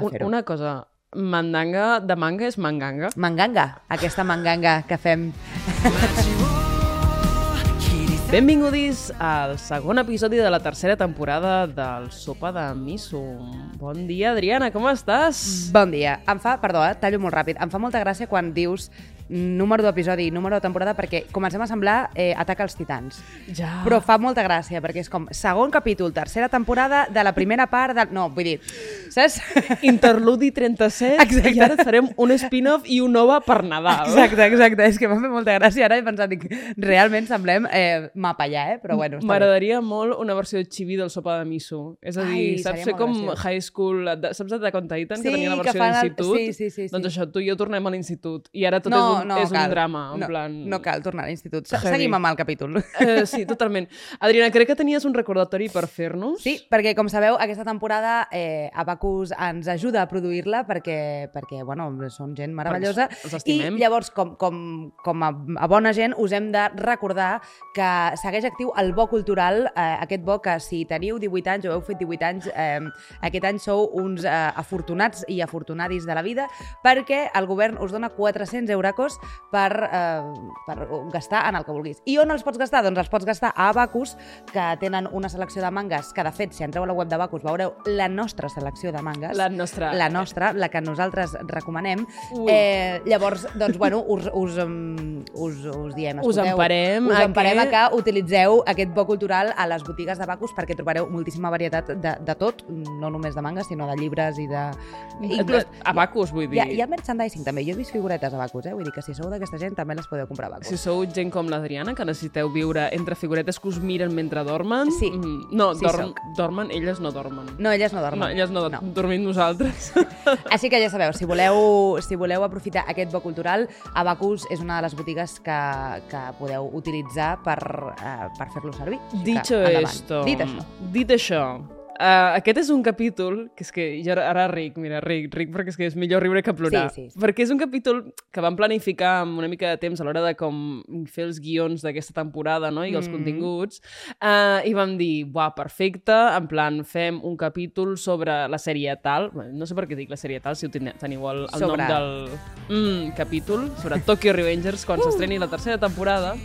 a Un, fer-ho. una cosa, mandanga de manga és manganga? Manganga, aquesta manganga que fem. Benvinguts al segon episodi de la tercera temporada del Sopa de Miso. Bon dia, Adriana, com estàs? Bon dia. Em fa, perdó, eh, tallo molt ràpid, em fa molta gràcia quan dius número d'episodi i número de temporada perquè comencem a semblar eh, Ataca als Titans. Ja. Però fa molta gràcia perquè és com segon capítol, tercera temporada de la primera part del... No, vull dir, saps? Interludi 37 Exacte. i ara farem un spin-off i un nova per Nadal. Exacte, exacte. És que m'ha fet molta gràcia. Ara he pensat, dic, realment semblem eh, mapa ja, eh? Però bueno. M'agradaria molt una versió chibi del sopa de miso. És a dir, Ai, saps molt com graciós. high school, saps de on Titan, Sí, que tenia la que versió el- d'institut? sí, sí, sí, sí. Doncs això, tu i jo tornem a l'institut. I ara tot no, és, un, no, és cal. un drama, en no, plan... No cal tornar a l'institut. Seguim amb el capítol. Eh, sí, totalment. Adriana, crec que tenies un recordatori per fer-nos. Sí, perquè com sabeu, aquesta temporada eh, Abacus ens ajuda a produir-la perquè, perquè bueno, són gent meravellosa. Els- els estimem. I llavors, com, com, com a, a bona gent, us hem de recordar que segueix actiu el bo cultural, eh, aquest bo que si teniu 18 anys o heu fet 18 anys, eh, aquest any sou uns eh, afortunats i afortunadis de la vida perquè el govern us dona 400 euracos per, eh, per gastar en el que vulguis. I on els pots gastar? Doncs els pots gastar a Abacus, que tenen una selecció de mangas, que de fet, si entreu a la web d'Abacus veureu la nostra selecció de mangas. La nostra. La nostra, la que nosaltres recomanem. Ui. Eh, llavors, doncs, bueno, us, us, um, us, us diem, Us escolteu, emparem us a emparem que- a que utilitzeu aquest bo cultural a les botigues d'Abacus perquè trobareu moltíssima varietat de, de tot, no només de mangas, sinó de llibres i de... Inclús... Abacus, vull dir. Hi ha, hi ha merchandising també, jo he vist figuretes a Abacus, eh? vull dir que si sou d'aquesta gent també les podeu comprar a. Si sou gent com l'Adriana, que necessiteu viure entre figuretes que us miren mentre dormen... Sí. mm, No, Sí, dorm, soc. dormen, elles no dormen. No, elles no dormen. No, elles no, no. dormim nosaltres. Així que ja sabeu, si voleu, si voleu aprofitar aquest bo cultural, Abacus és una de les botigues que, que podeu utilitzar per, uh, per fer-lo servir. Que, Dicho endavant. esto, Dit això. dit això, uh, aquest és un capítol que és que jo ara, ric, mira, ric, ric perquè és que és millor riure que plorar. Sí, sí, sí. Perquè és un capítol que vam planificar amb una mica de temps a l'hora de com fer els guions d'aquesta temporada no? i els Mm. continguts uh, i vam dir, buah, perfecte, en plan, fem un capítol sobre la sèrie tal, no sé per què dic la sèrie tal, si ho teniu, el, el Sobre. nom del mm, capítol, sobre Tokyo Revengers, quan s'estreni la tercera temporada.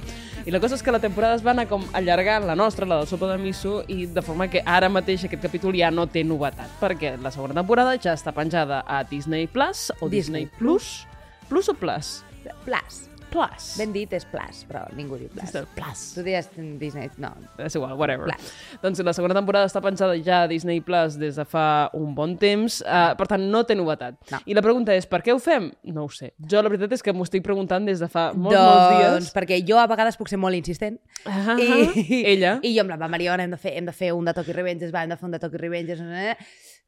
I la cosa és que la temporada es va anar com allargant, la nostra, la del Sopa de Miso, i de forma que ara mateix aquest capítol ja no té novetat, perquè la segona temporada ja està penjada a Disney Plus o Disney, Disney Plus. Plus o Plus? Plus. Plus. Ben dit és Plus, però ningú diu Plus. El Plus. Tu diries Disney... No. És igual, whatever. Plus. Doncs la segona temporada està penjada ja a Disney Plus des de fa un bon temps, uh, per tant no té novetat. No. I la pregunta és, per què ho fem? No ho sé. Jo la veritat és que m'ho estic preguntant des de fa molts, doncs, molts dies. perquè jo a vegades puc ser molt insistent. Ah, I, ella. I jo amb la Mariona, hem de fer, hem de fer un de Tokyo Revengers, va, hem de fer un de Tokyo Revengers. Eh?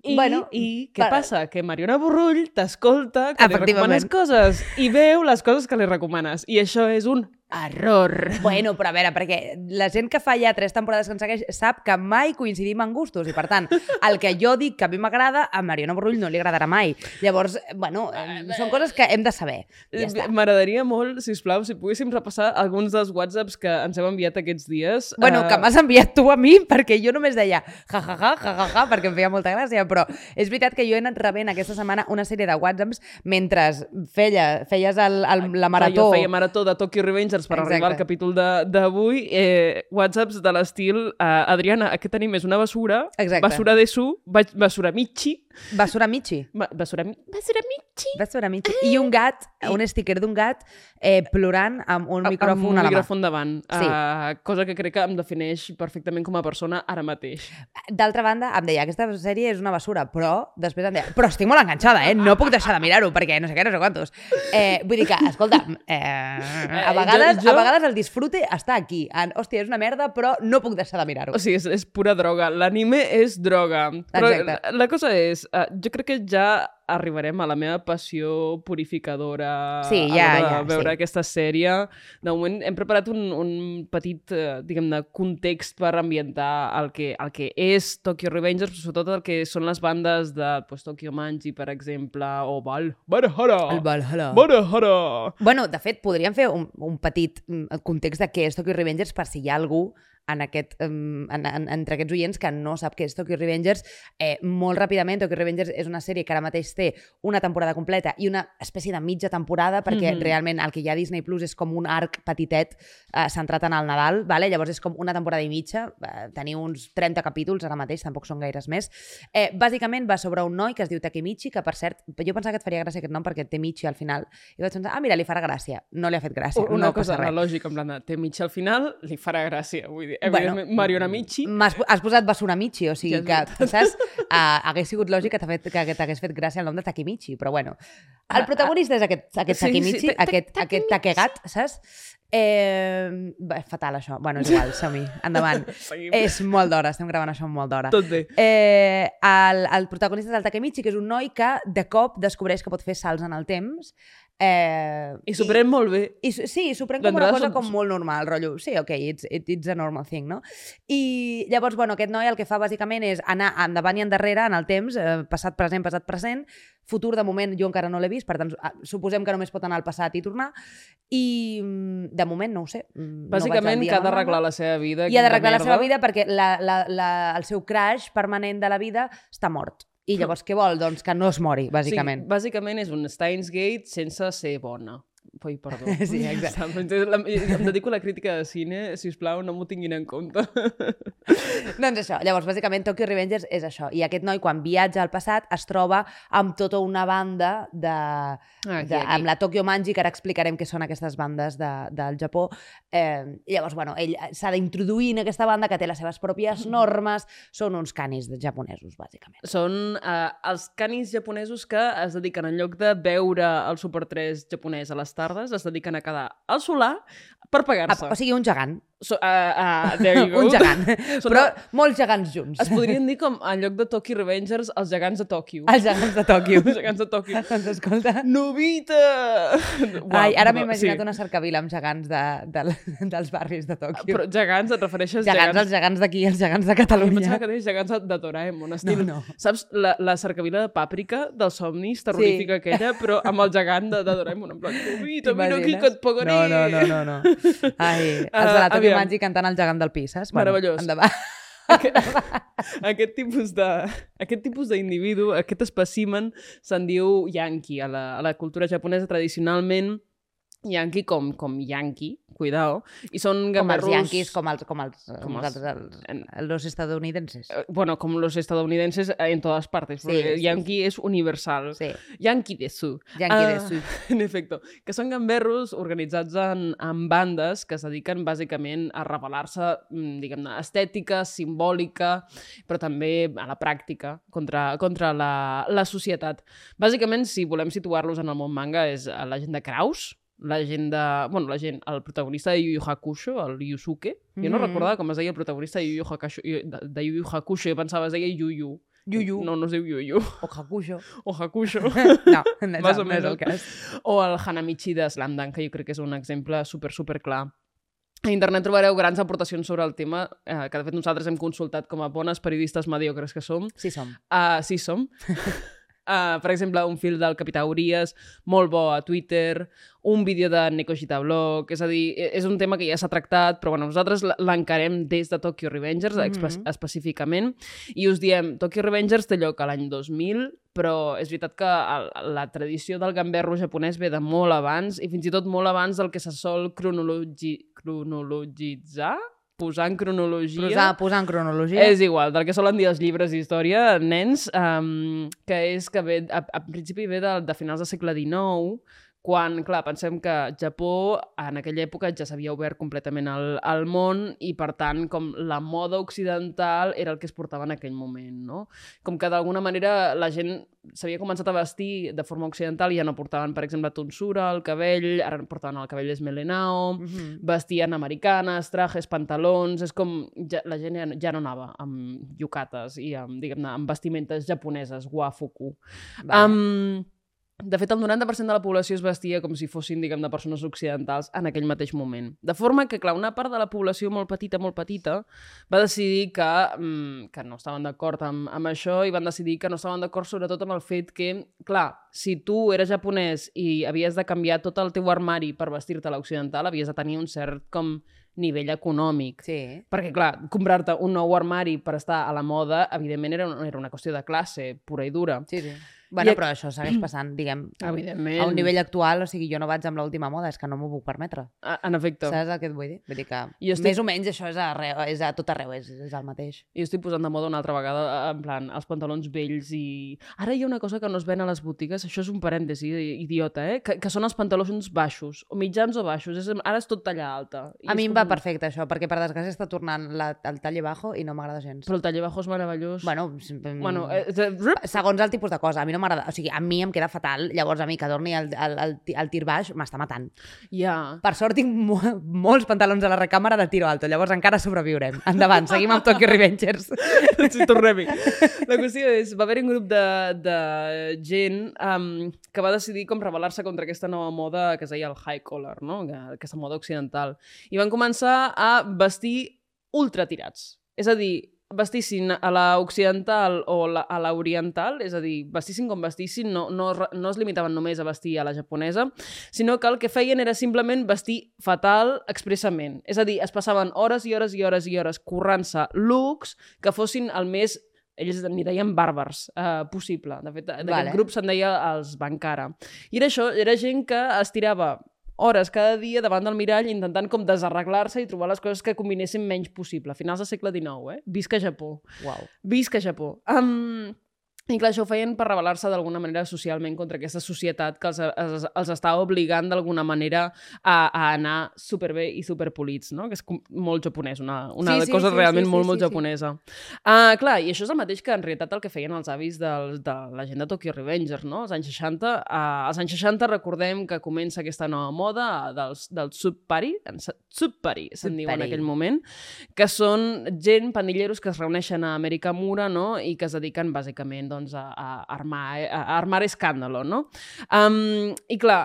I, bueno, i què per- passa? Que Mariona Borrull t'escolta, que li recomanes coses i veu les coses que li recomanes. I això és un error. Bueno, però a veure, perquè la gent que fa ja tres temporades que ens segueix sap que mai coincidim en gustos i, per tant, el que jo dic que a mi m'agrada, a Mariona Borrull no li agradarà mai. Llavors, bueno, eh, són coses que hem de saber. Ja està. M'agradaria molt, si us plau, si poguéssim repassar alguns dels whatsapps que ens heu enviat aquests dies. Bueno, Eh, que m'has enviat tu a mi, perquè jo només deia ja, ja, ja, ja, ja, ja, perquè em feia molta gràcia, però és veritat que jo he anat rebent aquesta setmana una sèrie de whatsapps mentre feia, feies el, el, la marató. Jo feia marató de Tokyo Revengers per Exacte. arribar al capítol de- d'avui. Eh, whatsapps de l'estil eh, Adriana, aquest tenim és una basura. Exacte. Basura de su, ba- basura michi. Basura Michi. ba- Basura, mi- basura michi. Basura Michi. I un gat, un sticker d'un gat eh, plorant amb un micròfon amb un a la mà. micròfon davant. Sí. Uh, cosa que crec que em defineix perfectament com a persona ara mateix. D'altra banda, em deia, aquesta sèrie és una basura, però després em deia, però estic molt enganxada, eh? No puc deixar de mirar-ho, perquè no sé què, no sé quantos. Eh, vull dir que, escolta, eh, a, vegades, jo- a vegades el disfrute està aquí. En, hòstia, és una merda, però no puc deixar de mirar-ho. O sigui, és, és pura droga. L'anime és droga. Però Exacte. la cosa és, uh, jo crec que ja arribarem a la meva passió purificadora Sí, a ja, l'hora ja, veure sí. aquesta sèrie. De moment hem preparat un, un petit, eh, diguem-ne, context per ambientar el que, el que és Tokyo Revengers, però sobretot el que són les bandes de pues, Tokyo Manji, per exemple, o Val... Valhalla! El Valhalla. Valhalla! Bueno, de fet, podríem fer un, un petit mm, context de què és Tokyo Revengers per si hi ha algú en aquest, um, en, en, entre aquests oients que no sap què és Tokyo Revengers. Eh, molt ràpidament, Tokyo Revengers és una sèrie que ara mateix té una temporada completa i una espècie de mitja temporada, perquè Mhm. realment el que hi ha a Disney Plus és com un arc petitet eh, centrat en el Nadal, vale? llavors és com una temporada i mitja, eh, teniu uns 30 capítols ara mateix, tampoc són gaires més. Eh, bàsicament va sobre un noi que es diu Takemichi, que per cert, jo pensava que et faria gràcia aquest nom perquè té Michi al final, i vaig pensar, ah, mira, li farà gràcia. No li ha fet gràcia, Una no cosa passa res. analògica, en plan de té Michi al final, li farà gràcia. Vull dir, Bueno, evidentment, Mario Namichi... M'has has posat Basuramichi, o sigui Ja que, saps? Uh, hagués sigut lògic que fet- que t'hagués fet gràcia el nom de Takemichi, però bueno. El Ah, protagonista és aquest, aquest sí, sí, Takemichi, ta- ta- aquest, aquest Takegat, saps? Eh, bé, fatal això. Bueno, és igual, som-hi. Endavant. És molt d'hora, estem gravant això molt d'hora. Tot bé. Eh, el, el protagonista és el Takemichi, que és un noi que de cop descobreix que pot fer salts en el temps. Eh, I s'ho pren molt bé. i, sí, s'ho pren com una cosa som- com molt normal, rotllo. Sí, ok, it's, it, it's a normal thing, no? I llavors, bueno, aquest noi el que fa bàsicament és anar endavant i endarrere en el temps, eh, passat, present, passat, present, futur, de moment, jo encara no l'he vist, per tant, ah, suposem que només pot anar al passat i tornar, i mm, de moment no ho sé. mm, Bàsicament, no que ha d'arreglar la seva vida. I ha d'arreglar la seva vida perquè la, la, la, el seu crash permanent de la vida està mort. I llavors què vol? Doncs que no es mori, bàsicament. Sí, bàsicament és un Steins Gate sense ser bona. Ui, perdó. Sí, exacte. La- Em dedico a la crítica de cine, si us plau, no m'ho tinguin en compte. Doncs això, llavors, bàsicament, Tokyo Revengers és això. I aquest noi, quan viatja al passat, es troba amb tota una banda de... Aquí, de aquí. amb la Tokyo Manji, que ara explicarem què són aquestes bandes de, del Japó. Eh, llavors, bueno, ell s'ha d'introduir en aquesta banda que té les seves pròpies normes. Són uns canis de japonesos, bàsicament. Són uh, els canis japonesos que es dediquen, en lloc de veure el Super 3 japonès a les tardes, es dediquen a quedar al solar per pagar-se. o sigui, un gegant. So, uh, uh, there you go. un gegant. Són Però el- molts gegants junts. Es podrien dir com, en lloc de Tokyo Revengers, els gegants de Tòquio. Els gegants de Tòquio. Els gegants de Tòquio. doncs escolta... Novita! Ai, ara m'he imaginat una cercavila amb gegants de, de, dels barris de Tòquio. Però gegants, et refereixes gegants, gegants... els gegants d'aquí, els gegants de Catalunya. pensava que deies gegants de, Doraemon, estil... No, no. Saps la, la cercavila de pàprica dels somnis, terrorífica Sí. aquella, però amb el gegant de, de Doraemon, en plan, Novita, vine aquí que et pagaré! No, no, no, no, no. Ai, els de la Aviam. Manji cantant el gegant del pis, saps? Meravellós. Bueno, endavant. aquest tipus de aquest tipus d'individu, aquest espècimen se'n diu yankee a la, a la cultura japonesa tradicionalment yankee com, com yankee, cuidao, i són Com els gamberros... yanquis, com els, com els, Com els- els, els, los estadounidenses. eh, Bueno, com los estadounidenses eh, en todas partes, Sí, porque sí, yankee és universal. Sí, Yankee de su. yanqui de Ah, sud. En efecte, que són gamberros organitzats en, en bandes que es dediquen bàsicament a revelar-se, mm, diguem-ne, estètica, simbòlica, però també a la pràctica contra, contra la, la societat. Bàsicament, si volem situar-los en el món manga, és eh, la gent de Kraus, la gent de... Bueno, la gent, el protagonista de Yu Yu Hakusho, el Yusuke. Jo no Mhm. recordava com es deia el protagonista de Yu Yu Hakusho, de, de Yu Yu Hakusho, jo pensava es deia Yu Yu. Yu Yu. No, no es diu Yu Yu. O Hakusho. O Hakusho. No, no, Más o no és el cas. o el Hanamichi de Slam Dunk, que jo crec que és un exemple super, super clar. A internet trobareu grans aportacions sobre el tema, eh, que de fet nosaltres hem consultat com a bones periodistes mediocres que som. Sí som. Uh, sí, som. Uh, per exemple, un fil del Capità Urias, molt bo a Twitter, un vídeo de Neko Blog, és a dir, e- és un tema que ja s'ha tractat, però bueno, nosaltres l'encarem des de Tokyo Revengers, mm Mhm. específicament, i us diem, Tokyo Revengers té lloc a l'any 2000, però és veritat que la tradició del gamberro japonès ve de molt abans, i fins i tot molt abans del que se sol cronologi cronologitzar, posar en cronologia... Posar, posar en cronologia. És igual, del que solen dir els llibres d'història, nens, um, que és que ve, a, a principi ve de, de finals del segle XIX, quan, clar, pensem que Japó en aquella època ja s'havia obert completament al, al món i, per tant, com la moda occidental era el que es portava en aquell moment, no? Com que d'alguna manera la gent s'havia començat a vestir de forma occidental i ja no portaven, per exemple, tonsura, el cabell, ara portaven el cabell esmelenao, mm -hmm. vestien americanes, trajes, pantalons, és com ja, la gent ja, ja no anava amb yukates i amb, diguem-ne, amb vestimentes japoneses, wafuku. Vale. Um, de fet, el 90% de la població es vestia com si fossin, diguem, de persones occidentals en aquell mateix moment. De forma que, clar, una part de la població molt petita, molt petita, va decidir que, mm, que no estaven d'acord amb, amb això i van decidir que no estaven d'acord sobretot amb el fet que, clar, si tu eres japonès i havies de canviar tot el teu armari per vestir-te a l'occidental, havies de tenir un cert com nivell econòmic. Sí. Perquè, clar, comprar-te un nou armari per estar a la moda, evidentment, era, una, era una qüestió de classe pura i dura. Sí, sí. Bueno, I- però això segueix passant, diguem, Evidentment. a un nivell actual, o sigui, jo no vaig amb l'última moda, és que no m'ho puc permetre. A- En efecte. Saps el que et vull dir? Vull dir que Jo estic- més o menys això és, arreu, és a tot arreu, és, és el mateix. Jo estic posant de moda una altra vegada, en plan, els pantalons vells i... Ara hi ha una cosa que no es ven a les botigues, això és un parèntesi idiota, eh? Que, que són els pantalons baixos, o mitjans o baixos. És, ara és tot talla alta. I A mi em com- va perfecte això, perquè per desgràcia està tornant la, el talle bajo i no m'agrada gens. Però el taller bajo és meravellós. Bueno, bueno eh, eh, segons el tipus de cosa, a mi no m'agrada, o sigui, a mi em queda fatal, llavors a mi que torni el, el, el, el tir baix m'està matant. ja. Per sort tinc mo molts pantalons a la recàmera de tiro alto, llavors encara sobreviurem. Endavant, seguim amb Tokyo Revengers. sí, tornem-hi. La qüestió és, va haver un grup de, de gent um, que va decidir com rebel·lar-se contra aquesta nova moda que es deia el high collar, no? Que- aquesta moda occidental. I van començar a vestir ultratirats. És a dir, vestissin a la occidental o la, a la oriental, és a dir, vestissin com vestissin, no, no, no es limitaven només a vestir a la japonesa, sinó que el que feien era simplement vestir fatal expressament. És a dir, es passaven hores i hores i hores i hores currant-se looks que fossin el més ells n'hi deien bàrbars uh, possible. De fet, d'aquest Vale. grup se'n deia els Bankara. I era això, era gent que es tirava hores cada dia davant del mirall intentant com desarreglar-se i trobar les coses que combinessin menys possible. A finals del segle XIX, eh? Visca Japó. Uau. Visca Japó. Um, I clar, això ho feien per rebel·lar-se d'alguna manera socialment contra aquesta societat que els, els, els estava obligant d'alguna manera a, a anar superbé i superpolits, no? Que és molt japonès, una, una Sí, sí, sí, cosa sí, realment sí, sí, molt, sí, molt sí. japonesa. Uh, clar, i això és el mateix que en realitat el que feien els avis del, de la gent de Tokyo Revengers, no? Als anys 60. Uh, als anys 60 recordem que comença aquesta nova moda dels, del sub-party, sub-party se'n diu en aquell moment, que són gent, pandilleros que es reuneixen a Amèrica Mura no? i que es dediquen bàsicament doncs, a, a, armar, a armar escàndalo. No? Um, I clar,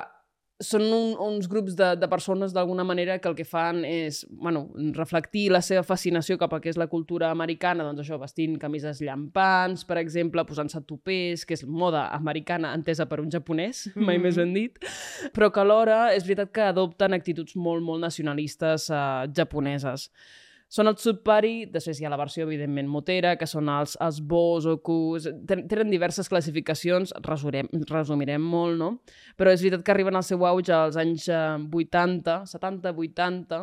són un, uns grups de, de persones d'alguna manera que el que fan és bueno, reflectir la seva fascinació cap a que és la cultura americana, doncs això, vestint camises llampants, per exemple, posant-se tupers, que és moda americana entesa per un japonès, mm -hmm. mai més ben dit, però que alhora és veritat que adopten actituds molt, molt nacionalistes uh, japoneses. Són el Sub-Party, després hi ha la versió, evidentment, motera, que són els, els Bozokus... Ten- Tenen diverses classificacions, resurem, resumirem molt, no? Però és veritat que arriben al seu auge als anys eh, 80, 70, 80,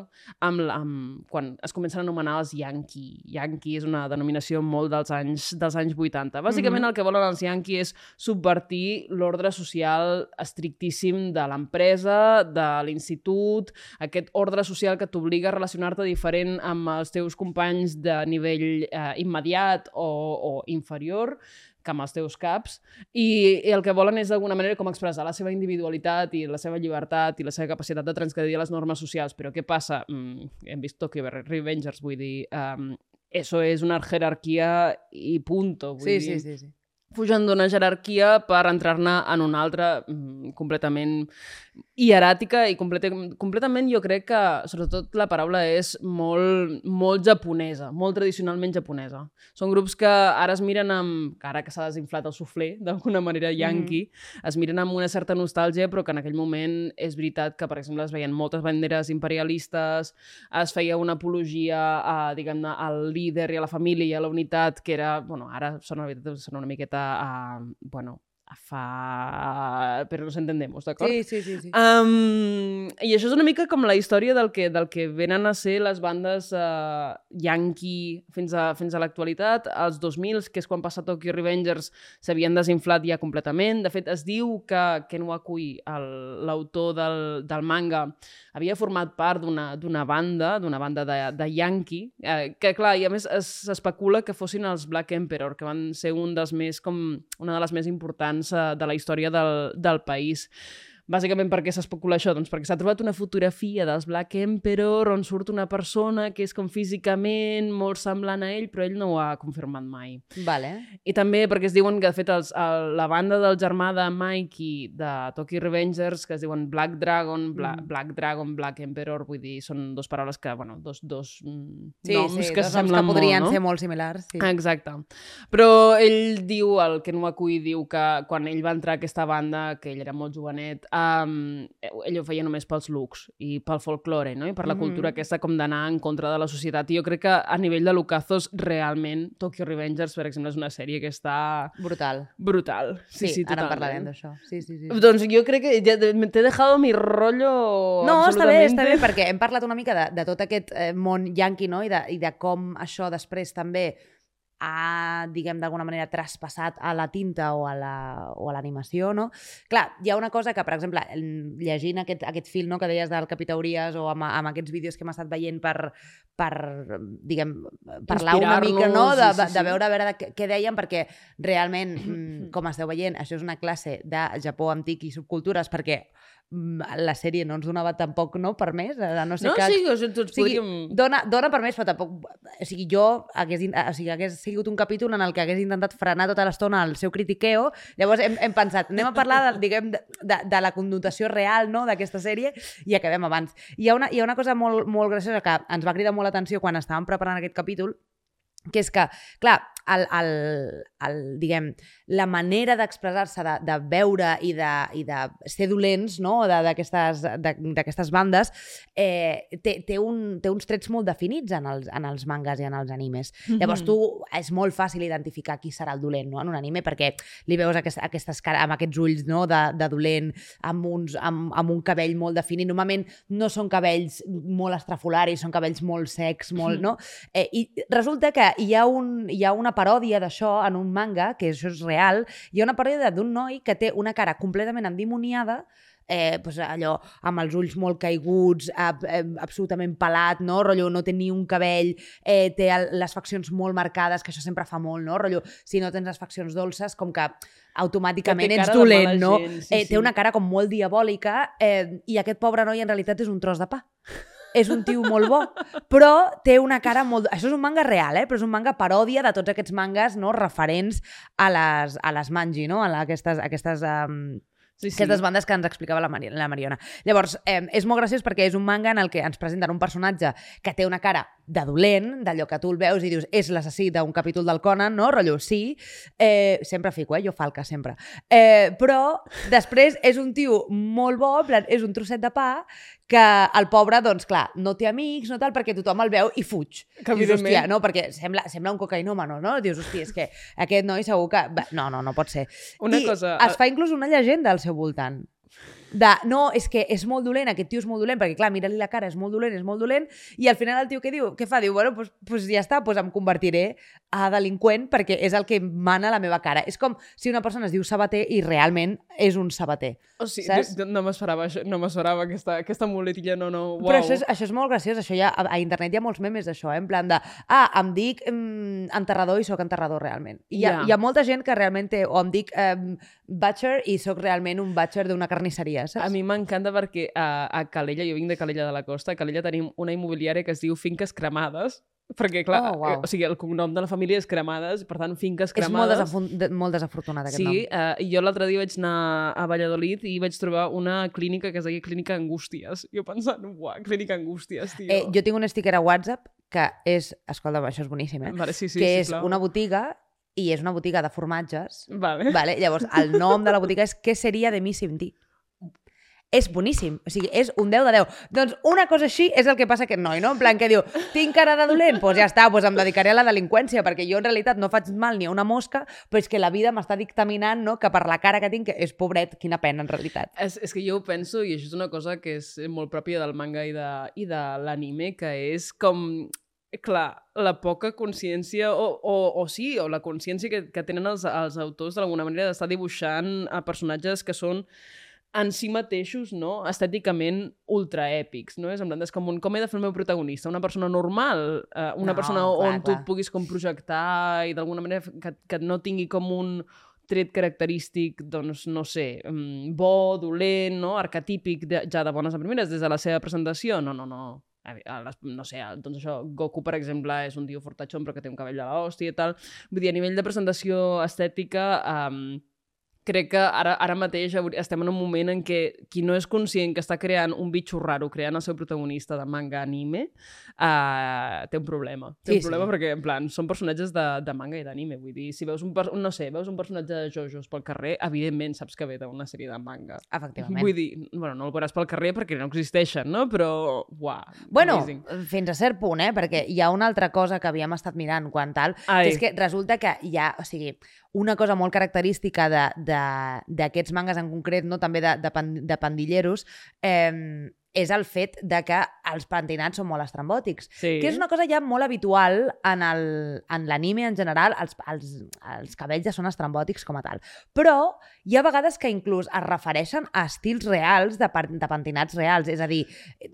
amb, amb, quan es comencen a anomenar els Yankee. Yankee és una denominació molt dels anys, dels anys 80. Bàsicament Mhm. el que volen els Yankee és subvertir l'ordre social estrictíssim de l'empresa, de l'institut, aquest ordre social que t'obliga a relacionar-te diferent amb els teus companys de nivell eh, immediat o, o inferior que amb els teus caps, i, i el que volen és d'alguna manera com expressar la seva individualitat i la seva llibertat i la seva capacitat de transgredir les normes socials. Però què passa? Mm, hem vist Tokyo Revengers, vull dir... Um, eso és una jerarquia i punto. Vull Sí, dir, sí, sí, sí. fugen d'una jerarquia per entrar-ne en una altra mm, completament hieràtica i completa, completament jo crec que, sobretot, la paraula és molt, molt japonesa, molt tradicionalment japonesa. Són grups que ara es miren amb... Ara que s'ha desinflat el suflé, d'alguna manera yankee, mm. es miren amb una certa nostàlgia, però que en aquell moment és veritat que, per exemple, es veien moltes banderes imperialistes, es feia una apologia a, diguem-ne, al líder i a la família i a la unitat, que era, bueno, ara sona, sona una miqueta a, bueno, fa... Però nos entendemos, d'acord? Sí, sí, sí. sí. Um, I això és una mica com la història del que, del que venen a ser les bandes uh, yankee fins a, fins a l'actualitat. Els 2000, que és quan passa Tokyo Revengers, s'havien desinflat ja completament. De fet, es diu que Ken Wakui, l'autor del, del manga, havia format part d'una banda, d'una banda de, de yankee, eh, que clar, i a més es- s'especula que fossin els Black Emperor, que van ser un dels més, com, una de les més importants eh, de la història del, del país. Bàsicament, per què s'especula això? Doncs perquè s'ha trobat una fotografia dels Black Emperor on surt una persona que és com físicament molt semblant a ell, però ell no ho ha confirmat mai. Vale. I també perquè es diuen que, de fet, els, el, la banda del germà de Mikey de Tokyo Revengers, que es diuen Black Dragon, Bla, Mm. Black Dragon, Black Emperor, vull dir, són dues paraules que, bueno, dos, dos Sí, noms sí, que dos semblen que podrien molt, no? ser molt similars. Sí. Exacte. Però ell diu, el Ken Wakui diu que quan ell va entrar a aquesta banda, que ell era molt jovenet, um, ell ho feia només pels looks i pel folklore, no? I per la Mhm. cultura aquesta com d'anar en contra de la societat. I jo crec que a nivell de Lucazos, realment, Tokyo Revengers, per exemple, és una sèrie que està Brutal. brutal. Sí, sí, ara en totalment. parlarem d'això. Sí, sí, sí. Doncs jo crec que ja t'he dejado mi rollo No, està bé, està bé, perquè hem parlat una mica de, de tot aquest eh, món yanqui, no?, i de, i de com això després també ha, diguem, d'alguna manera traspassat a la tinta o a la- o a l'animació, no? Clar, hi ha una cosa que, per exemple, llegint aquest, aquest fil no, que deies del Capità Ries o amb, amb aquests vídeos que hem estat veient per, per diguem, parlar una mica, no?, de, Inspirar-nos, sí, sí, de sí. veure a veure de què, deien, perquè realment, mm, com esteu veient, això és una classe de Japó antic i subcultures, perquè la sèrie no ens donava tampoc no, per més, a no ser No, que... sí, o sigui, tots o sigui, podríem... dona, dona per més, però tampoc... O sigui, jo hagués, o sigui, hagués sigut un capítol en el que hagués intentat frenar tota l'estona el seu critiqueo, llavors hem, hem pensat, anem a parlar, de, diguem, de, de, de la connotació real no, d'aquesta sèrie i acabem abans. Hi ha una, hi ha una cosa molt, molt graciosa que ens va cridar molt l'atenció quan estàvem preparant aquest capítol, que és que, clar, el, el, el, diguem, la manera d'expressar-se, de, de veure i de, i de ser dolents no? d'aquestes de- d'aquestes bandes, eh, té, té, un, té uns trets molt definits en els, en els mangas i en els animes. Llavors, tu és molt fàcil identificar qui serà el dolent no? en un anime, perquè li veus aquest, aquestes cares, amb aquests ulls no? de, de dolent, amb, uns, amb, amb un cabell molt definit. Normalment no són cabells molt estrafolaris, són cabells molt secs, molt, no? Eh, I resulta que hi ha, un, hi ha una paròdia d'això en un manga, que això és real, hi ha una paròdia d'un noi que té una cara completament endimoniada, eh, pues allò, amb els ulls molt caiguts, ab, eh, absolutament pelat, no? Rotllo, no té ni un cabell, eh, té el, les faccions molt marcades, que això sempre fa molt, no? Rotllo, si no tens les faccions dolces, com que automàticament Que ets dolent, no? gent, sí, eh, sí. té una cara com molt diabòlica eh, i aquest pobre noi en realitat és un tros de pa. És un tio molt bo, però té una cara molt... Això és un manga real, eh? però és un manga paròdia de tots aquests mangas no? referents a les, a les manji, no? a la, aquestes, aquestes um, Sí, sí. aquestes bandes que ens explicava la, Mari la Mariona. Llavors, eh, és molt graciós perquè és un manga en el que ens presenten un personatge que té una cara de dolent, d'allò que tu el veus i dius és l'assassí d'un capítol del Conan, no? Rotllo, sí. Eh, sempre fico, eh? Jo falca, sempre. Eh, però després és un tio molt bo, plan, és un trosset de pa que el pobre, doncs clar, no té amics, no tal, perquè tothom el veu i fuig. Que Dius, hòstia, no, perquè sembla, sembla un cocainòmano, no? Dius, hòstia, és que aquest noi segur que... No, no, no pot ser. Una I cosa- es fa inclús una llegenda al seu voltant. De, no, és que és molt dolent, aquest tio és molt dolent, perquè clar, mira-li la cara, és molt dolent, és molt dolent, i al final el tio què diu? Què fa? Diu, bueno, doncs pues, pues ja està, pues em convertiré a delinqüent perquè és el que mana la meva cara. És com si una persona es diu sabater i realment és un sabater. O sigui, saps? jo- no m'esperava no m'esperava aquesta, aquesta muletilla, no, no, uau. Però això és, això és molt graciós, això ja, a, a internet hi ha molts memes d'això, eh? en plan de, ah, em dic mm, enterrador i sóc enterrador realment. I hi ha, hi ha molta gent que realment té, o em dic um, butcher i sóc realment un butcher d'una carnisseria, saps? A mi m'encanta perquè a, a Calella, jo vinc de Calella de la Costa, a Calella tenim una immobiliària que es diu Finques Cremades, perquè, clar, Oh, eh, o sigui, el cognom de la família és Cremades, per tant, Finques és molt, Cremades... desafun- de, molt desafortunat aquest Sí, nom. eh, i jo l'altre dia vaig anar a Valladolid i vaig trobar una clínica que es deia Clínica Angústies. Jo pensant, uah, Clínica Angústies, tio. Eh, jo tinc un sticker a WhatsApp que és, escolta, això és boníssim, eh? Vale, sí, sí, que és sisplau. una botiga i és una botiga de formatges Vale. Vale? Llavors, el nom de la botiga és Què seria de mi sin ti? És boníssim. O sigui, és un 10 de 10. Doncs una cosa així és el que passa aquest noi, no? En plan que diu, tinc cara de dolent? Doncs pues ja està, pues em dedicaré a la delinqüència, perquè jo en realitat no faig mal ni a una mosca, però és que la vida m'està dictaminant no? que per la cara que tinc, que és pobret, quina pena en realitat. És, és que jo ho penso, i això és una cosa que és molt pròpia del manga i de, i de l'anime, que és com clar, la poca consciència, o, o, o sí, o la consciència que, que tenen els, els autors d'alguna manera d'estar dibuixant a personatges que són en si mateixos, no? estèticament ultraèpics, no? És en plan, és com un, com he de fer el meu protagonista? Una persona normal? Uh, una No, persona clar, on tu clar. et puguis com projectar i d'alguna manera que, que no tingui com un tret característic, doncs, no sé, mm, bo, dolent, no? arquetípic de, ja de bones a primeres, des de la seva presentació. No, no, no. A a les, no sé, doncs això, Goku, per exemple, és un tio fortachón però que té un cabell de l'hòstia i tal. Vull dir, a nivell de presentació estètica, um, crec que ara, ara mateix estem en un moment en què qui no és conscient que està creant un bitxo raro, creant el seu protagonista de manga anime, uh, té un problema. Té Sí, un problema sí. perquè, en plan, són personatges de, de manga i d'anime. Vull dir, si veus un, no sé, veus un personatge de JoJo's pel carrer, evidentment saps que ve d'una sèrie de manga. Efectivament. Vull dir, bueno, no el veuràs pel carrer perquè no existeixen, no? Però, uah, Bueno, amazing. fins a cert punt, eh? Perquè hi ha una altra cosa que havíem estat mirant quan tal, Ai. que és que resulta que hi ha, o sigui, una cosa molt característica de- de- d'aquests mangas en concret, no també de, de, pan, de pandilleros, eh, és el fet de que els pentinats són molt estrambòtics. Sí. Que és una cosa ja molt habitual en el- en l'anime en, general, els, els, els cabells ja són estrambòtics com a tal. Però hi ha vegades que inclús es refereixen a estils reals de, de pentinats reals. És a dir,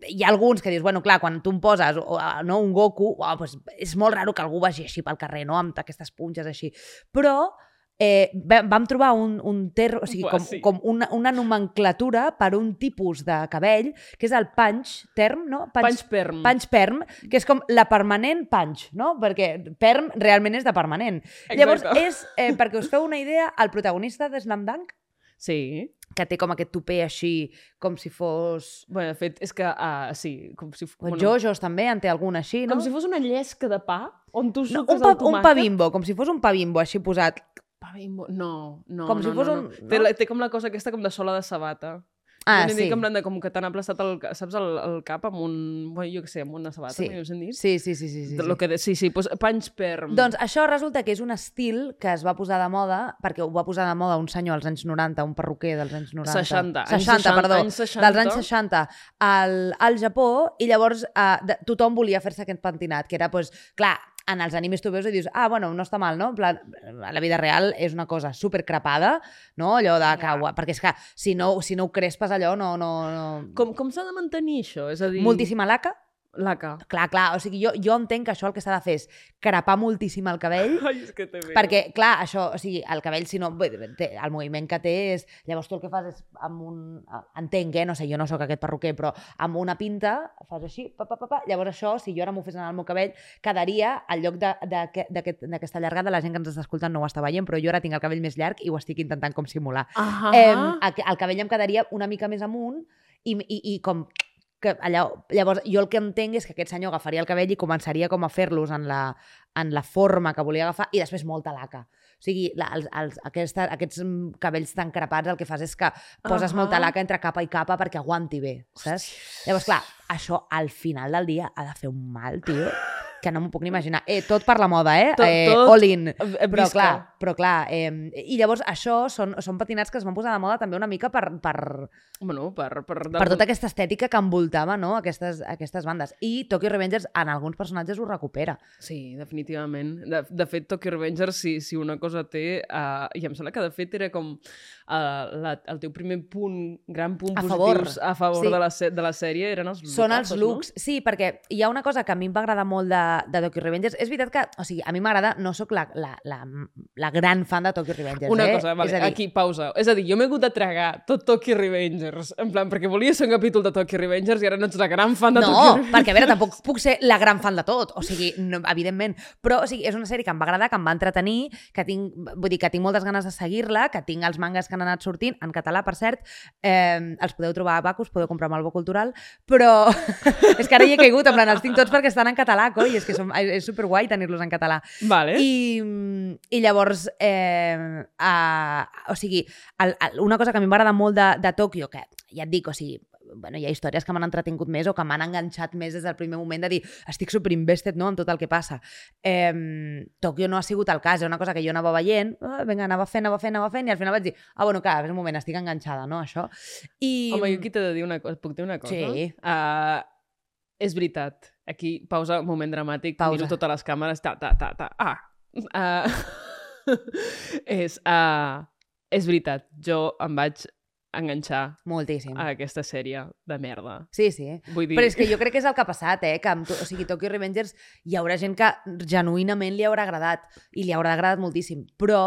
hi ha alguns que dius, bueno, clar, quan tu em poses o, no, un Goku, oh, doncs és molt raro que algú vagi així pel carrer, no?, amb aquestes punxes així. Però eh, va- vam trobar un, un ter, o sigui, com, sí. com una, una nomenclatura per un tipus de cabell, que és el punch term, no? Punch perm. Punch perm, que és com la permanent punch, no? Perquè perm realment és de permanent. Llavors, Exacte. és, eh, perquè us feu una idea, el protagonista de Slam Dunk, Sí. que té com aquest tupé així, com si fos... Bueno, de fet, és que, uh, sí, com si... f- O Jojos també en té algun així, no? Com si fos una llesca de pa, on tu no, suques un, pa, el tomàquet. un pa bimbo, com si fos un pa bimbo així posat. Pa bimbo. No, no, Com no, si fos no, un- no. Té, no? la, té com la cosa aquesta com de sola de sabata. Ah, sí. dit en plan de com que t'han aplastat el, saps, el, el cap amb un... Bueno, jo què sé, amb una sabata, Sí. m'hi heu sentit? Sí, sí, sí, sí. sí, sí. que sí, sí, pues, punch perm. Doncs això resulta que és un estil que es va posar de moda, perquè ho va posar de moda un senyor als anys 90, un perruquer dels anys 90. 60, anys 60, 60, perdó. anys 60. Dels anys 60 al, al Japó, i llavors eh, de, tothom volia fer-se aquest pentinat, que era, doncs, clar, en els animes tu veus i dius, ah, bueno, no està mal, no? En plan, a la vida real és una cosa super crepada, no? Allò de que, Ja. perquè és que si no, si no ho crespes allò, no... no, no... Com, com s'ha de mantenir això? És a dir... Moltíssima laca? Laca. Clar, clar, o sigui, jo, jo entenc que això el que s'ha de fer és crepar moltíssim el cabell, Ai, és que perquè, clar, això, o sigui, el cabell, si no, té, el moviment que té és... Llavors tu el que fas és amb un... Entenc, eh? No sé, jo no sóc aquest perruquer, però amb una pinta fas així, pa, pa, pa, pa. Llavors això, si jo ara m'ho fes en el meu cabell, quedaria, al lloc d'aquesta llargada, la gent que ens està escoltant no ho està veient, però jo ara tinc el cabell més llarg i ho estic intentant com simular. Ah, Eh, el, el cabell em quedaria una mica més amunt i, i, i com que allà, llavors jo el que entenc és que aquest senyor agafaria el cabell i començaria com a fer-los en, la, en la forma que volia agafar i després molta laca. O sigui, la, els, els, aquesta, aquests mm, cabells tan crepats el que fas és que poses Ahà. molta laca entre capa i capa perquè aguanti bé, saps? Llavors, clar, això al final del dia ha de fer un mal, tio, que no m'ho puc ni imaginar. Eh, tot per la moda, eh? Tot- eh tot all in. Però visca. clar, però clar, eh, i llavors això són, són patinats que es van posar de moda també una mica per, per, Bueno, per... Per, per tota aquesta estètica que envoltava no? aquestes, aquestes bandes. I Tokyo Revengers en alguns personatges ho recupera. Sí, definitivament. De, de fet, Tokyo Revengers, si, si una cosa té... Uh, I em sembla que, de fet, era com uh, la, el teu primer punt, gran punt A positius favor. a favor Sí. de, la, de la sèrie eren els Són els looks, sí, perquè hi ha una cosa que a mi em va agradar molt de, de Tokyo Revengers. És veritat que, o sigui, a mi m'agrada, no sóc la, la, la, la gran fan de Tokyo Revengers, Una eh? cosa, vale, és a dir, aquí, pausa. És a dir, jo m'he hagut de tragar tot Tokyo Revengers, en plan, perquè volia ser un capítol de Tokyo Revengers i ara no ets la gran fan de no, Tokyo Revengers. perquè a veure, tampoc puc ser la gran fan de tot, o sigui, no, evidentment, però o sigui, és una sèrie que em va agradar, que em va entretenir, que tinc, vull dir, que tinc moltes ganes de seguir-la, que tinc els mangas que han anat sortint, en català, per cert, eh, els podeu trobar a Bacus, podeu comprar amb el Bo Cultural, però és que ara hi he caigut, en plan, els tinc tots perquè estan en català, coi, és que som, és superguai tenir-los en català. Vale. I, mm, I llavors, eh, uh, o sigui, el, el, una cosa que a mi m'agrada molt de, de Tòquio, que ja et dic, o sigui, bueno, hi ha històries que m'han entretingut més o que m'han enganxat més des del primer moment de dir estic superinvested no, en tot el que passa. Eh, Tòquio no ha sigut el cas, és una cosa que jo anava veient, ah, vinga, anava fent, anava fent, anava fent, i al final vaig dir, ah, bueno, clar, és un moment, estic enganxada, no, això. I... Home, jo aquí t'he de dir una cosa. Puc dir una cosa? Sí. Uh, és veritat. Aquí, pausa, moment dramàtic. Pausa. Miro totes les càmeres. Ta, ta, ta, ta. Ah. Uh, és, uh, és veritat. Jo em vaig enganxar Moltíssim. a aquesta sèrie de merda. Sí, sí. Vull dir... Però és que jo crec que és el que ha passat, eh? Que amb, to- o sigui, Tokyo Revengers hi haurà gent que genuïnament li haurà agradat i li haurà agradat moltíssim, però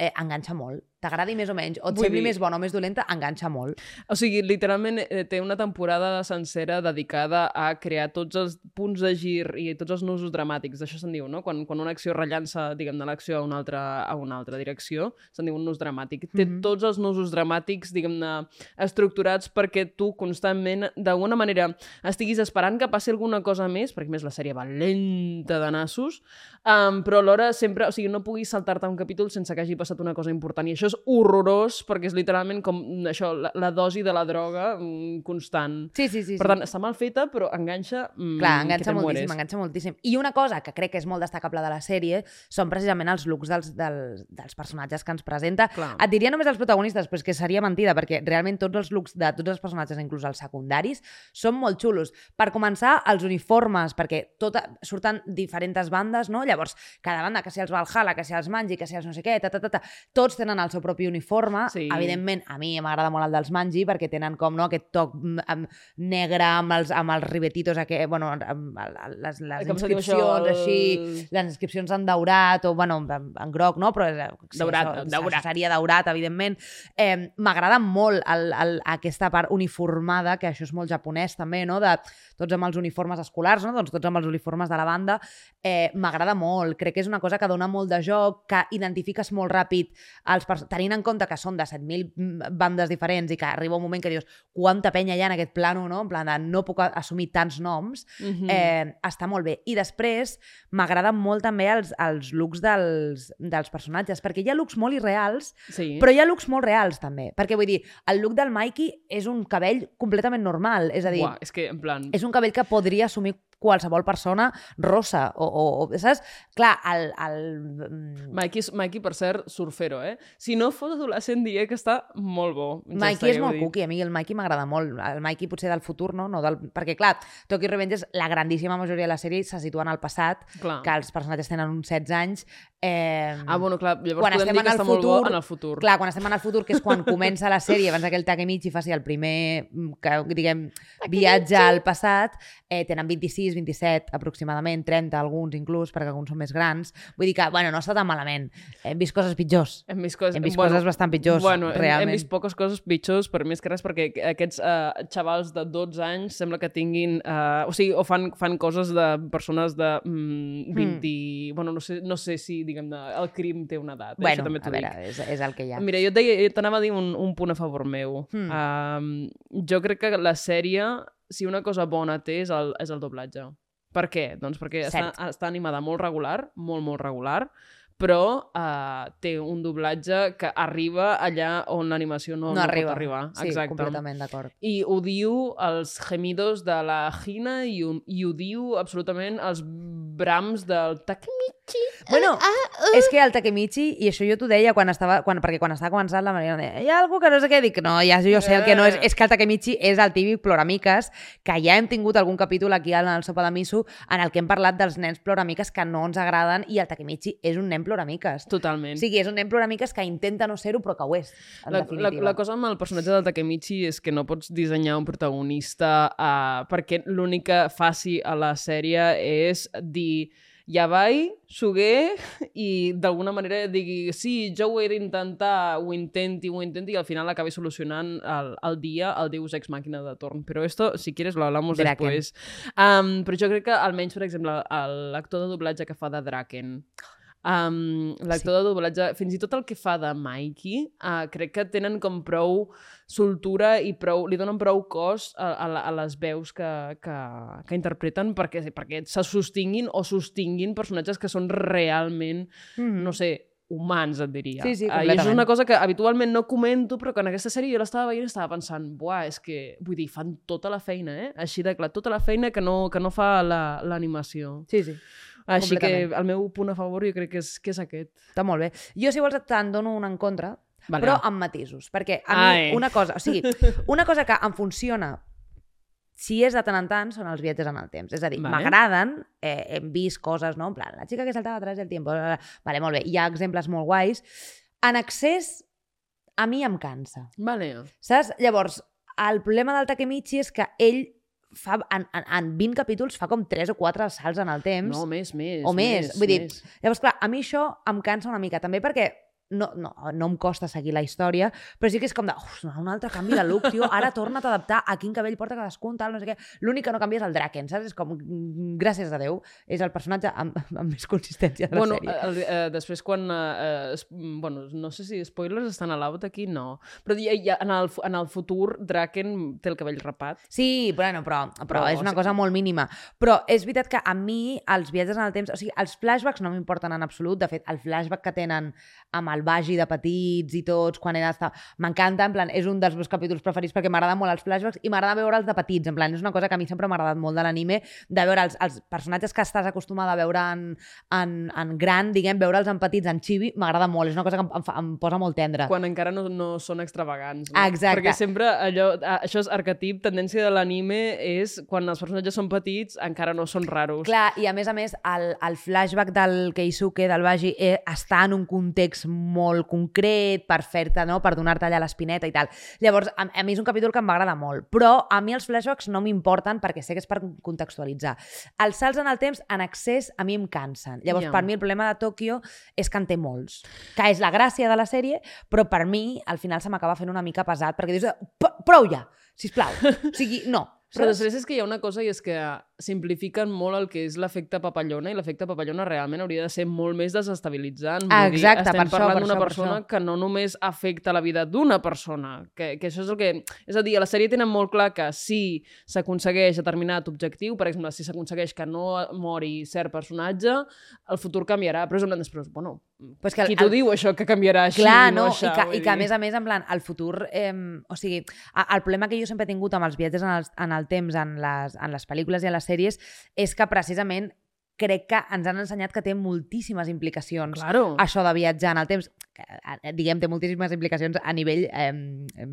eh, enganxa molt. T'agradi més o menys, o et Vull sembli dir- més bona o més dolenta, enganxa molt. O sigui, literalment eh, té una temporada sencera dedicada a crear tots els punts de gir i tots els nusos dramàtics. D'això se'n diu, no? Quan, quan una acció rellança, diguem, de l'acció a, una altra, a una altra direcció, se'n diu un nus dramàtic. Té Mhm. tots els nusos dramàtics, diguem-ne, estructurats perquè tu constantment, d'alguna manera, estiguis esperant que passi alguna cosa més, perquè més la sèrie va lenta de nassos, um, però alhora sempre, o sigui, no puguis saltar-te un capítol sense que hagi passat una cosa important. I això és horrorós, perquè és literalment com mm, això, la, la dosi de la droga mm, constant. Sí, sí, sí. Per sí. tant, està mal feta, però enganxa... Mm, Clar, enganxa moltíssim, mueres. enganxa moltíssim. I una cosa que crec que és molt destacable de la sèrie són precisament els looks dels, dels, dels personatges que ens presenta. Clar. Et diria només els protagonistes, però és que seria mentida, perquè realment tots els looks de tots els personatges, inclús els secundaris, són molt xulos. Per començar, els uniformes, perquè tota, surten diferents bandes, no? Llavors, cada banda, que si els Valhalla, que si els Manji, que si els no sé què, ta, ta, ta, ta, tots tenen el seu propi uniforme. Sí. Evidentment, a mi m'agrada molt el dels Manji, perquè tenen com no, aquest toc amb, negre amb els, amb els ribetitos, aquest, bueno, amb les, les Com inscripcions El- així, les inscripcions en daurat o, bueno, en, en groc, no? Però és, sí, Daurat, això, daurat. Seria daurat, evidentment. Eh, M'agrada molt el, el, aquesta part uniformada, que això és molt japonès també, no? De tots amb els uniformes escolars, no? Doncs tots amb els uniformes de la banda. Eh, M'agrada molt. Crec que és una cosa que dona molt de joc, que identifiques molt ràpid els tenint en compte que són de 7.000 bandes diferents i que arriba un moment que dius quanta penya hi ha en aquest plano, no? En plan de no puc assumir tants noms, Mhm. eh, està molt bé. I després m'agraden molt també els, els looks dels, dels personatges, perquè hi ha looks molt irreals, sí. però hi ha looks molt reals també. Perquè vull dir, el look del Mikey és un cabell completament normal, és a dir, Buah, és que, en plan... és un cabell que podria assumir qualsevol persona rosa, o, o, o saps? Clar, el... el mm, Mikey, és- Mikey, per cert, surfero, eh? Si no fos adolescent, diria que està molt bo. Ja Mikey està, és molt cookie, a mi el Mikey m'agrada molt. El Mikey potser del futur, no? no del... Perquè, clar, Tokyo Revengers, la grandíssima majoria de la sèrie se situa en el passat, Clar. que els personatges tenen uns 16 anys. Eh... Ah, bueno, clar, llavors Quan podem estem dir que el està molt bo futur- en el futur. Clar, quan estem en el futur, que és quan comença la sèrie, abans que el Takemichi faci el primer, mm, que, diguem, viatge al passat, eh, tenen 26, 27 aproximadament, 30 alguns inclús, perquè alguns són més grans. Vull dir que, bueno, no està tan malament. Hem vist coses pitjors. Hem vist coses, Hem vist coses bastant pitjors, bueno, hem- realment. Hem vist poques coses pitjors, per més que res, perquè aquests uh, xavals de 12 anys sembla que tinguin... Uh, o sigui, o fan, fan coses de persones de mm, 20... Bueno, no sé, no sé si, diguem el crim té una edat. eh? bueno, Això també a veure, dic. és, és el que hi ha. Mira, jo t'anava a dir un, un punt a favor meu. Hmm. Um, jo crec que la sèrie, si una cosa bona té, és el, és el doblatge. Per què? Doncs perquè està, està animada molt regular, molt, molt regular, però uh, té un doblatge que arriba allà on l'animació no, no, no arriba. pot arribar. Sí, Exacte. completament d'acord. I ho diu els gemidos de la Gina i ho, i ho diu absolutament els brams del Takemichi. Bueno, és que el Takemichi, i això jo t'ho deia quan estava, quan, perquè quan estava començant la Mariana deia, hi ha algú que no sé què, dic, no, ja jo sé el que no és, és que el Takemichi és el típic ploramiques, que ja hem tingut algun capítol aquí al Sopa de Miso en el que hem parlat dels nens ploramiques que no ens agraden i el Takemichi és un nen ploramiques. Totalment. O sigui, és un nen ploramiques que intenta no ser-ho, però que ho és, en La, la, definitiva. la cosa amb el personatge del Takemichi és que no pots dissenyar un protagonista uh, perquè l'únic que faci a la sèrie és dir ja vai, sugué i d'alguna manera digui sí, jo ho he d'intentar, ho intenti, ho intenti i al final acabi solucionant el, el dia el Deus Ex Màquina de torn. Però esto, si quieres, lo hablamos Draken. después. Um, però jo crec que almenys, per exemple, l'actor de doblatge que fa de Draken Um, L'actor de doblatge, fins i tot el que fa de Mikey, uh, crec que tenen com prou soltura i prou, li donen prou cos a, a, la- a les veus que, que, que interpreten perquè, perquè se sostinguin o sostinguin personatges que són realment, Mhm. no sé, humans, et diria. Sí, sí, Ah, I això és una cosa que habitualment no comento, però que en aquesta sèrie jo l'estava veient i estava pensant, buah, és que, vull dir, fan tota la feina, eh? Així de clar, tota la feina que no, que no fa la- l'animació. Sí, sí. Així que el meu punt a favor jo crec que és, que és aquest. Està molt bé. Jo, si vols, te'n dono un en contra, Vale. però amb matisos. Perquè a mi Ai. una cosa, o sigui, una cosa que em funciona si és de tant en tant, són els viatges en el temps. És a dir, Vale. m'agraden, eh, hem vist coses, no? En plan, la xica que saltava atrás del tiempo. bla. Vale, molt bé. Hi ha exemples molt guais. En excés, a mi em cansa. Vale. Saps? Llavors, el problema del Takemichi és que ell fa, en, en, en 20 capítols fa com 3 o 4 salts en el temps. No, més, més. o més. Vull dir, més. Llavors, clar, a mi això em cansa una mica, també perquè no, no, no em costa seguir la història, però sí que és com de, un altre canvi de look, tio, ara torna't a adaptar a quin cabell porta cadascun, tal, no sé què. L'únic que no canvia és el Draken, saps? És com, gràcies a Déu, és el personatge amb, amb més consistència de la Bueno, sèrie. el, eh, després quan... Eh, es, bueno, no sé si spoilers estan a l'out aquí, no. Però ja, ja, en, el, en el futur Draken té el cabell rapat. Sí, bueno, però, però, Però, és una sigui- cosa molt mínima. Però és veritat que a mi els viatges en el temps... O sigui, els flashbacks no m'importen en absolut. De fet, el flashback que tenen amb el Vagi de petits i tots, quan era... Estava... M'encanta, en plan, és un dels meus capítols preferits perquè m'agraden molt els flashbacks i m'agrada veure'ls de petits. En plan, és una cosa que a mi sempre m'ha agradat molt de l'anime, de veure els, els personatges que estàs acostumada a veure en, en, en gran, diguem, veure'ls en petits, en chibi, m'agrada molt. És una cosa que em, em, fa, em posa molt tendra. Quan encara no, no són extravagants. No? Exacte. Perquè sempre allò, això és arquetip, tendència de l'anime és quan els personatges són petits encara no són raros. Clar, i a més a més, el, el flashback del Keisuke, del Baji, eh, està en un context molt concret per fer-te, no?, per donar-te allà l'espineta i tal. Llavors, a, a mi és un capítol que m'agrada molt, però a mi els flashbacks no m'importen perquè sé que és per contextualitzar. Els salts en el temps, en excés, a mi em cansen. Llavors, Ja. per mi el problema de Tòquio és que en té molts, que és la gràcia de la sèrie, però per mi, al final, se m'acaba fent una mica pesat, perquè dius, "P- prou ja, sisplau. O sigui, no. Però després és que hi ha una cosa i és que simplifiquen molt el que és l'efecte papallona i l'efecte papallona realment hauria de ser molt més desestabilitzant. Vull Ah, dir, exacte, estem per parlant per d'una per persona això. que no només afecta la vida d'una persona, que, que això és el que... És a dir, a la sèrie tenen molt clar que si s'aconsegueix determinat objectiu, per exemple, si s'aconsegueix que no mori cert personatge, el futur canviarà, però és un després, bueno, Pues que el- qui t'ho el- diu això que canviarà així, Clar, no, no, això? i, que, i que a dir. més a més, en plan, el futur... Eh, o sigui, el problema que jo sempre he tingut amb els viatges en el, en el temps, en les, en les pel·lícules i en les sèries, és que precisament crec que ens han ensenyat que té moltíssimes implicacions Claro. això de viatjar en el temps, eh, diguem, té moltíssimes implicacions a nivell eh, eh,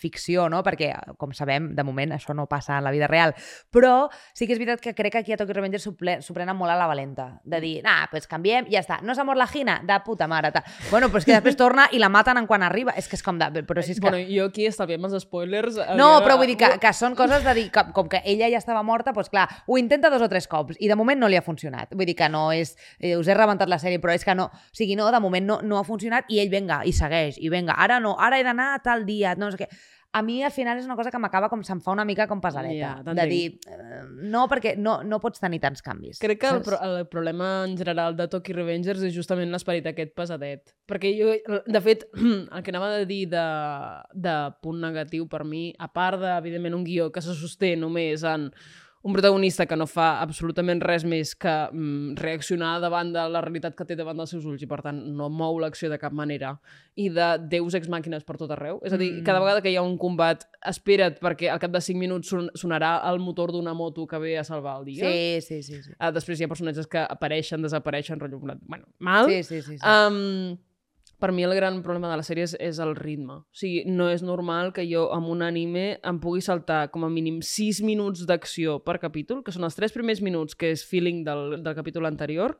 ficció, no? Perquè, com sabem, de moment això no passa en la vida real. Però sí que és veritat que crec que aquí a Tokyo Revengers s'ho prenen molt a la valenta. De dir, nah, pues canviem ja està. No s'ha mort la Gina? De puta mare. Ta. Bueno, però és que després torna i la maten en quan arriba. És que és com de... Però si és que... Bueno, jo aquí estalviem els spoilers. No, havia- però vull dir que, que són coses de dir, que, com que ella ja estava morta, doncs clar, ho intenta dos o tres cops i de moment no li ha funcionat. Vull dir que no és... Eh, us he rebentat la sèrie, però és que no... O sigui, no, de moment no, no ha funcionat i ell, venga, i segueix, i venga, ara no, ara he d'anar tal dia, no sé què. A mi, al final, és una cosa que m'acaba com se'm fa una mica com pesadeta. Ja, de dir, eh, no, perquè no, no pots tenir tants canvis. Crec que el, pro el problema en general de Tokyo Revengers és justament l'esperit aquest pesadet. Perquè jo, de fet, el que anava a dir de, de punt negatiu per mi, a part de, evidentment, un guió que se sosté només en un protagonista que no fa absolutament res més que mm, reaccionar davant de la realitat que té davant dels seus ulls i, per tant, no mou l'acció de cap manera i de deus ex màquines per tot arreu. És a dir, Mm. cada vegada que hi ha un combat, espera't perquè al cap de 5 minuts son sonarà el motor d'una moto que ve a salvar el dia. Sí, sí, sí. sí. Uh, després hi ha personatges que apareixen, desapareixen, rotllo, bueno, mal. Sí, sí, sí, sí. Um, per mi el gran problema de la sèrie és, és el ritme. O sigui, no és normal que jo amb un anime em pugui saltar com a mínim 6 minuts d'acció per capítol, que són els 3 primers minuts, que és feeling del, del capítol anterior,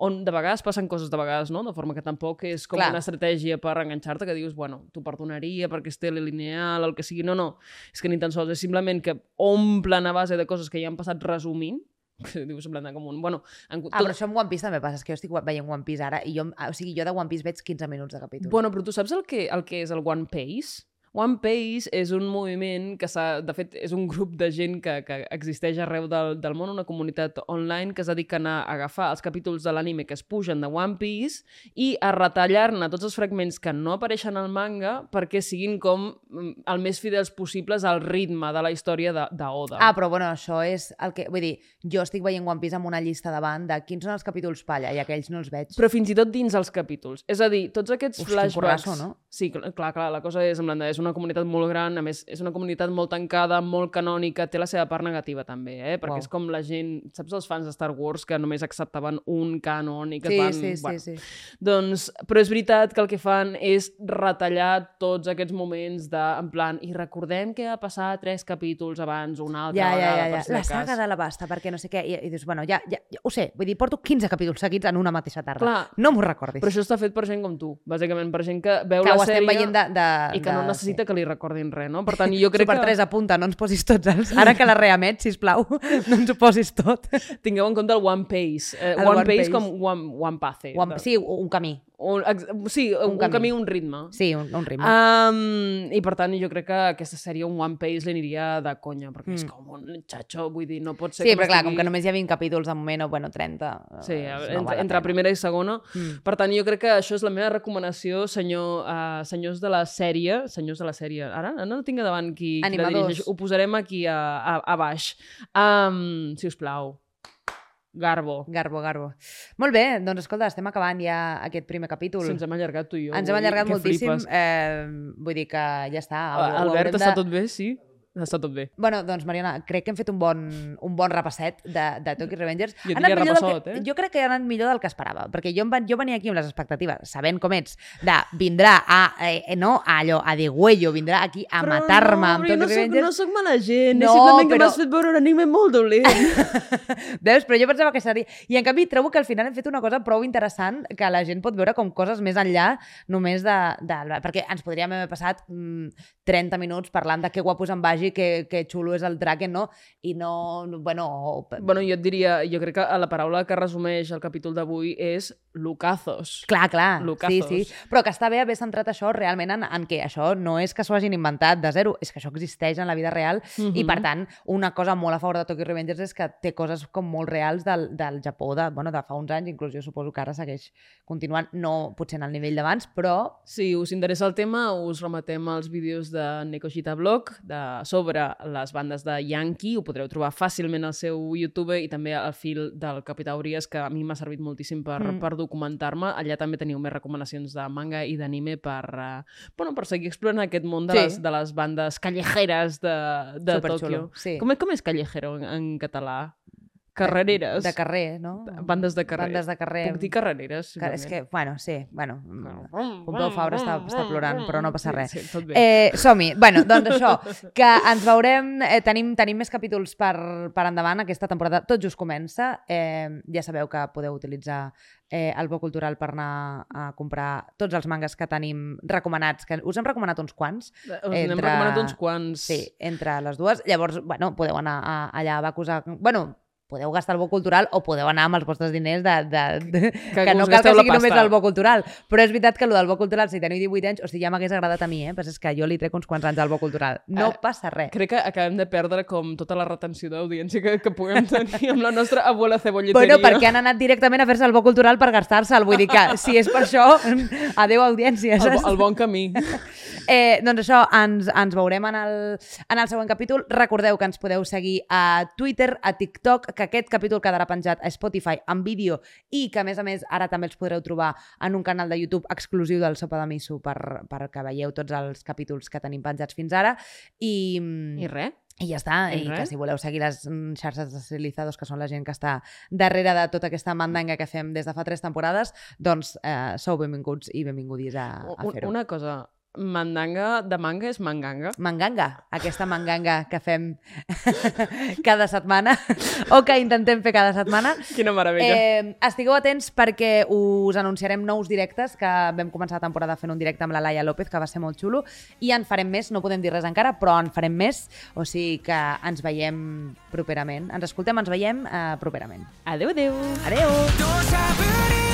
on de vegades passen coses de vegades, no? De forma que tampoc és com Clar. una estratègia per enganxar-te, que dius, bueno, t'ho perdonaria perquè és telelineal, el que sigui. No, no. És que ni tan sols és simplement que omplen a base de coses que ja han passat resumint, que dius en plan de com un... Bueno, en, Ah, però això amb One Piece també passa, és que jo estic veient One Piece ara i jo, o sigui, jo de One Piece veig 15 minuts de capítol. Bueno, però tu saps el que, el que és el One Piece? One Piece és un moviment que s'ha... De fet, és un grup de gent que, que existeix arreu del, del món, una comunitat online que es dediquen a agafar els capítols de l'anime que es pugen de One Piece i a retallar-ne tots els fragments que no apareixen al manga perquè siguin com mm, el més fidels possibles al ritme de la història de, de Oda. Ah, però bueno, això és el que... Vull dir, jo estic veient One Piece amb una llista davant de quins són els capítols palla i aquells no els veig. Però fins i tot dins els capítols. És a dir, tots aquests Hosti, flashbacks... currasso, no? Sí, cl- clar, clar, la cosa és, de- és una comunitat molt gran, a més, és una comunitat molt tancada, molt canònica, té la seva part negativa també, eh? Perquè Uau. és com la gent... Saps els fans de Star Wars que només acceptaven un canon i que Sí, van... sí, sí, bueno, sí. Doncs, però és veritat que el que fan és retallar tots aquests moments de, en plan, i recordem que va passar tres capítols abans, una altra Ja, ja, vegada, ja, ja. per si La cas. saga de la basta, perquè no sé què. I, i dius, bueno, ja, ja, ja, ho sé, vull dir, porto 15 capítols seguits en una mateixa tarda. Clar. No m'ho recordis. Però això està fet per gent com tu, bàsicament, per gent que veu que la ho estem sèrie veient de, de, i que de, no necessita que li recordin res, no? Per tant, jo crec Super que 3 apunta, no ens posis tots els... Ara que la reemet, sisplau, no ens ho posis tot. tingueu en compte el One Pace. Eh, El one, One Pace Pace. com One, one Pace. One, de- sí, un camí. Un, ex, sí, un, un, camí. camí. un ritme. Sí, un, un ritme. Um, I per tant, jo crec que aquesta sèrie, un One Pace, li aniria de conya, perquè mm. és com un xatxo, vull dir, no pot ser sí, però clar, m'estigui- com que només hi ha 20 capítols de moment, o bueno, 30... Sí, eh, a- no entre, entre primera i segona. Mm. Per tant, jo crec que això és la meva recomanació, senyor, uh, senyors de la sèrie, senyors de la sèrie, ara no tinc davant qui, qui la dirigeix, ho posarem aquí a, a, a baix. Um, si us plau, Garbo. Garbo, garbo. Molt bé, doncs escolta, estem acabant ja aquest primer capítol. Si ens hem allargat tu i jo. Ens hem allargat que moltíssim. flipes. Eh, vull dir que ja està. ho- Albert, està de- tot bé? Sí? Està tot bé. Bueno, doncs, Mariona, crec que hem fet un bon, un bon repasset de, de Tokyo Revengers. Jo Ha anat repassot, que, eh? Jo crec que ha anat millor del que esperava, perquè jo, em van, jo venia aquí amb les expectatives, sabent com ets, de vindrà a, eh, no a allò, a digüello, vindrà aquí a matar-me amb però Tokyo no soc, Revengers. no soc mala gent, No, és simplement que però- m'has fet veure un anime molt dolent. Veus? Però jo pensava que seria... I en canvi trobo que al final hem fet una cosa prou interessant que la gent pot veure com coses més enllà només de... de perquè ens podríem haver passat mm, 30 minuts parlant de que guapo és en Vagi, que, que xulo és el Draken, no? I no... Bueno... o- bueno, jo et diria, jo crec que la paraula que resumeix el capítol d'avui és lucazos. Clar, clar, Lucazos. sí, sí. Però que està bé haver centrat això realment en, en què això no és que s'ho hagin inventat de zero, és que això existeix en la vida real Mhm. i, per tant, una cosa molt a favor de Tokyo Revengers és que té coses com molt reals del, del Japó de, bueno, de fa uns anys, inclús jo suposo que ara segueix continuant, no potser en el nivell d'abans, però Si us interessa el tema, us remetem als vídeos de Nekoshita Blog de, sobre les bandes de Yankee. Ho podreu trobar fàcilment al seu YouTube i també al fil del Capità Urias, que a mi m'ha servit moltíssim per, Mm. per documentar-me. Allà també teniu més recomanacions de manga i d'anime per, uh, bueno, per seguir explorant aquest món de, Sí. les, de les bandes callejeres de, de Tòquio. sí. Com, com és callejero en, en català? Carrereres. de carrer, no? Bandes de carrer. Bandes de carrer. Puc dir carrereres? Que, és que, bueno, sí, bueno, Pompeu Pompeu Fabra està, està plorant, però no passa res. Sí, sí. Eh, Som-hi. Bueno, doncs això, que ens veurem, eh, tenim, tenim més capítols per, per endavant, aquesta temporada tot just comença, eh, ja sabeu que podeu utilitzar eh, el Bo Cultural per anar a comprar tots els mangas que tenim recomanats, que us hem recomanat uns quants, Us n'hem entre- recomanat uns quants. sí, entre les dues, llavors, bueno, podeu anar a, allà a Bacus a... Bueno, podeu gastar el bo cultural o podeu anar amb els vostres diners de, de, de, que, Que no cal que sigui només el bo cultural. Però és veritat que el del bo cultural, si teniu 18 anys, o sigui, ja m'hagués agradat a mi, eh? Però és que jo li trec uns quants anys al bo cultural. No Eh, passa res. Crec que acabem de perdre com tota la retenció d'audiència que, que puguem tenir amb la nostra abuela cebolleteria. Bueno, perquè han anat directament a fer-se el bo cultural per gastar-se'l. Vull dir que, si és per això, adeu audiència, El, el bon camí. Eh, doncs això, ens, ens veurem en el, en el següent capítol. Recordeu que ens podeu seguir a Twitter, a TikTok, que aquest capítol quedarà penjat a Spotify en vídeo i que, a més a més, ara també els podreu trobar en un canal de YouTube exclusiu del Sopa de Miso per, per que veieu tots els capítols que tenim penjats fins ara. I, I res. i ja està, I i que si voleu seguir les xarxes de Civilizados, que són la gent que està darrere de tota aquesta mandanga que fem des de fa tres temporades, doncs eh, sou benvinguts i benvingudis a, a fer-ho. Una cosa, Mandanga de manga és manganga. Manganga, aquesta manganga que fem cada setmana o que intentem fer cada setmana. Quina meravella. Eh, estigueu atents perquè us anunciarem nous directes que vam començar la temporada fent un directe amb la Laia López, que va ser molt xulo, i en farem més, no podem dir res encara, però en farem més, o sigui que ens veiem properament. Ens escoltem, ens veiem eh, properament. Adeu, adeu. Adeu. Adeu.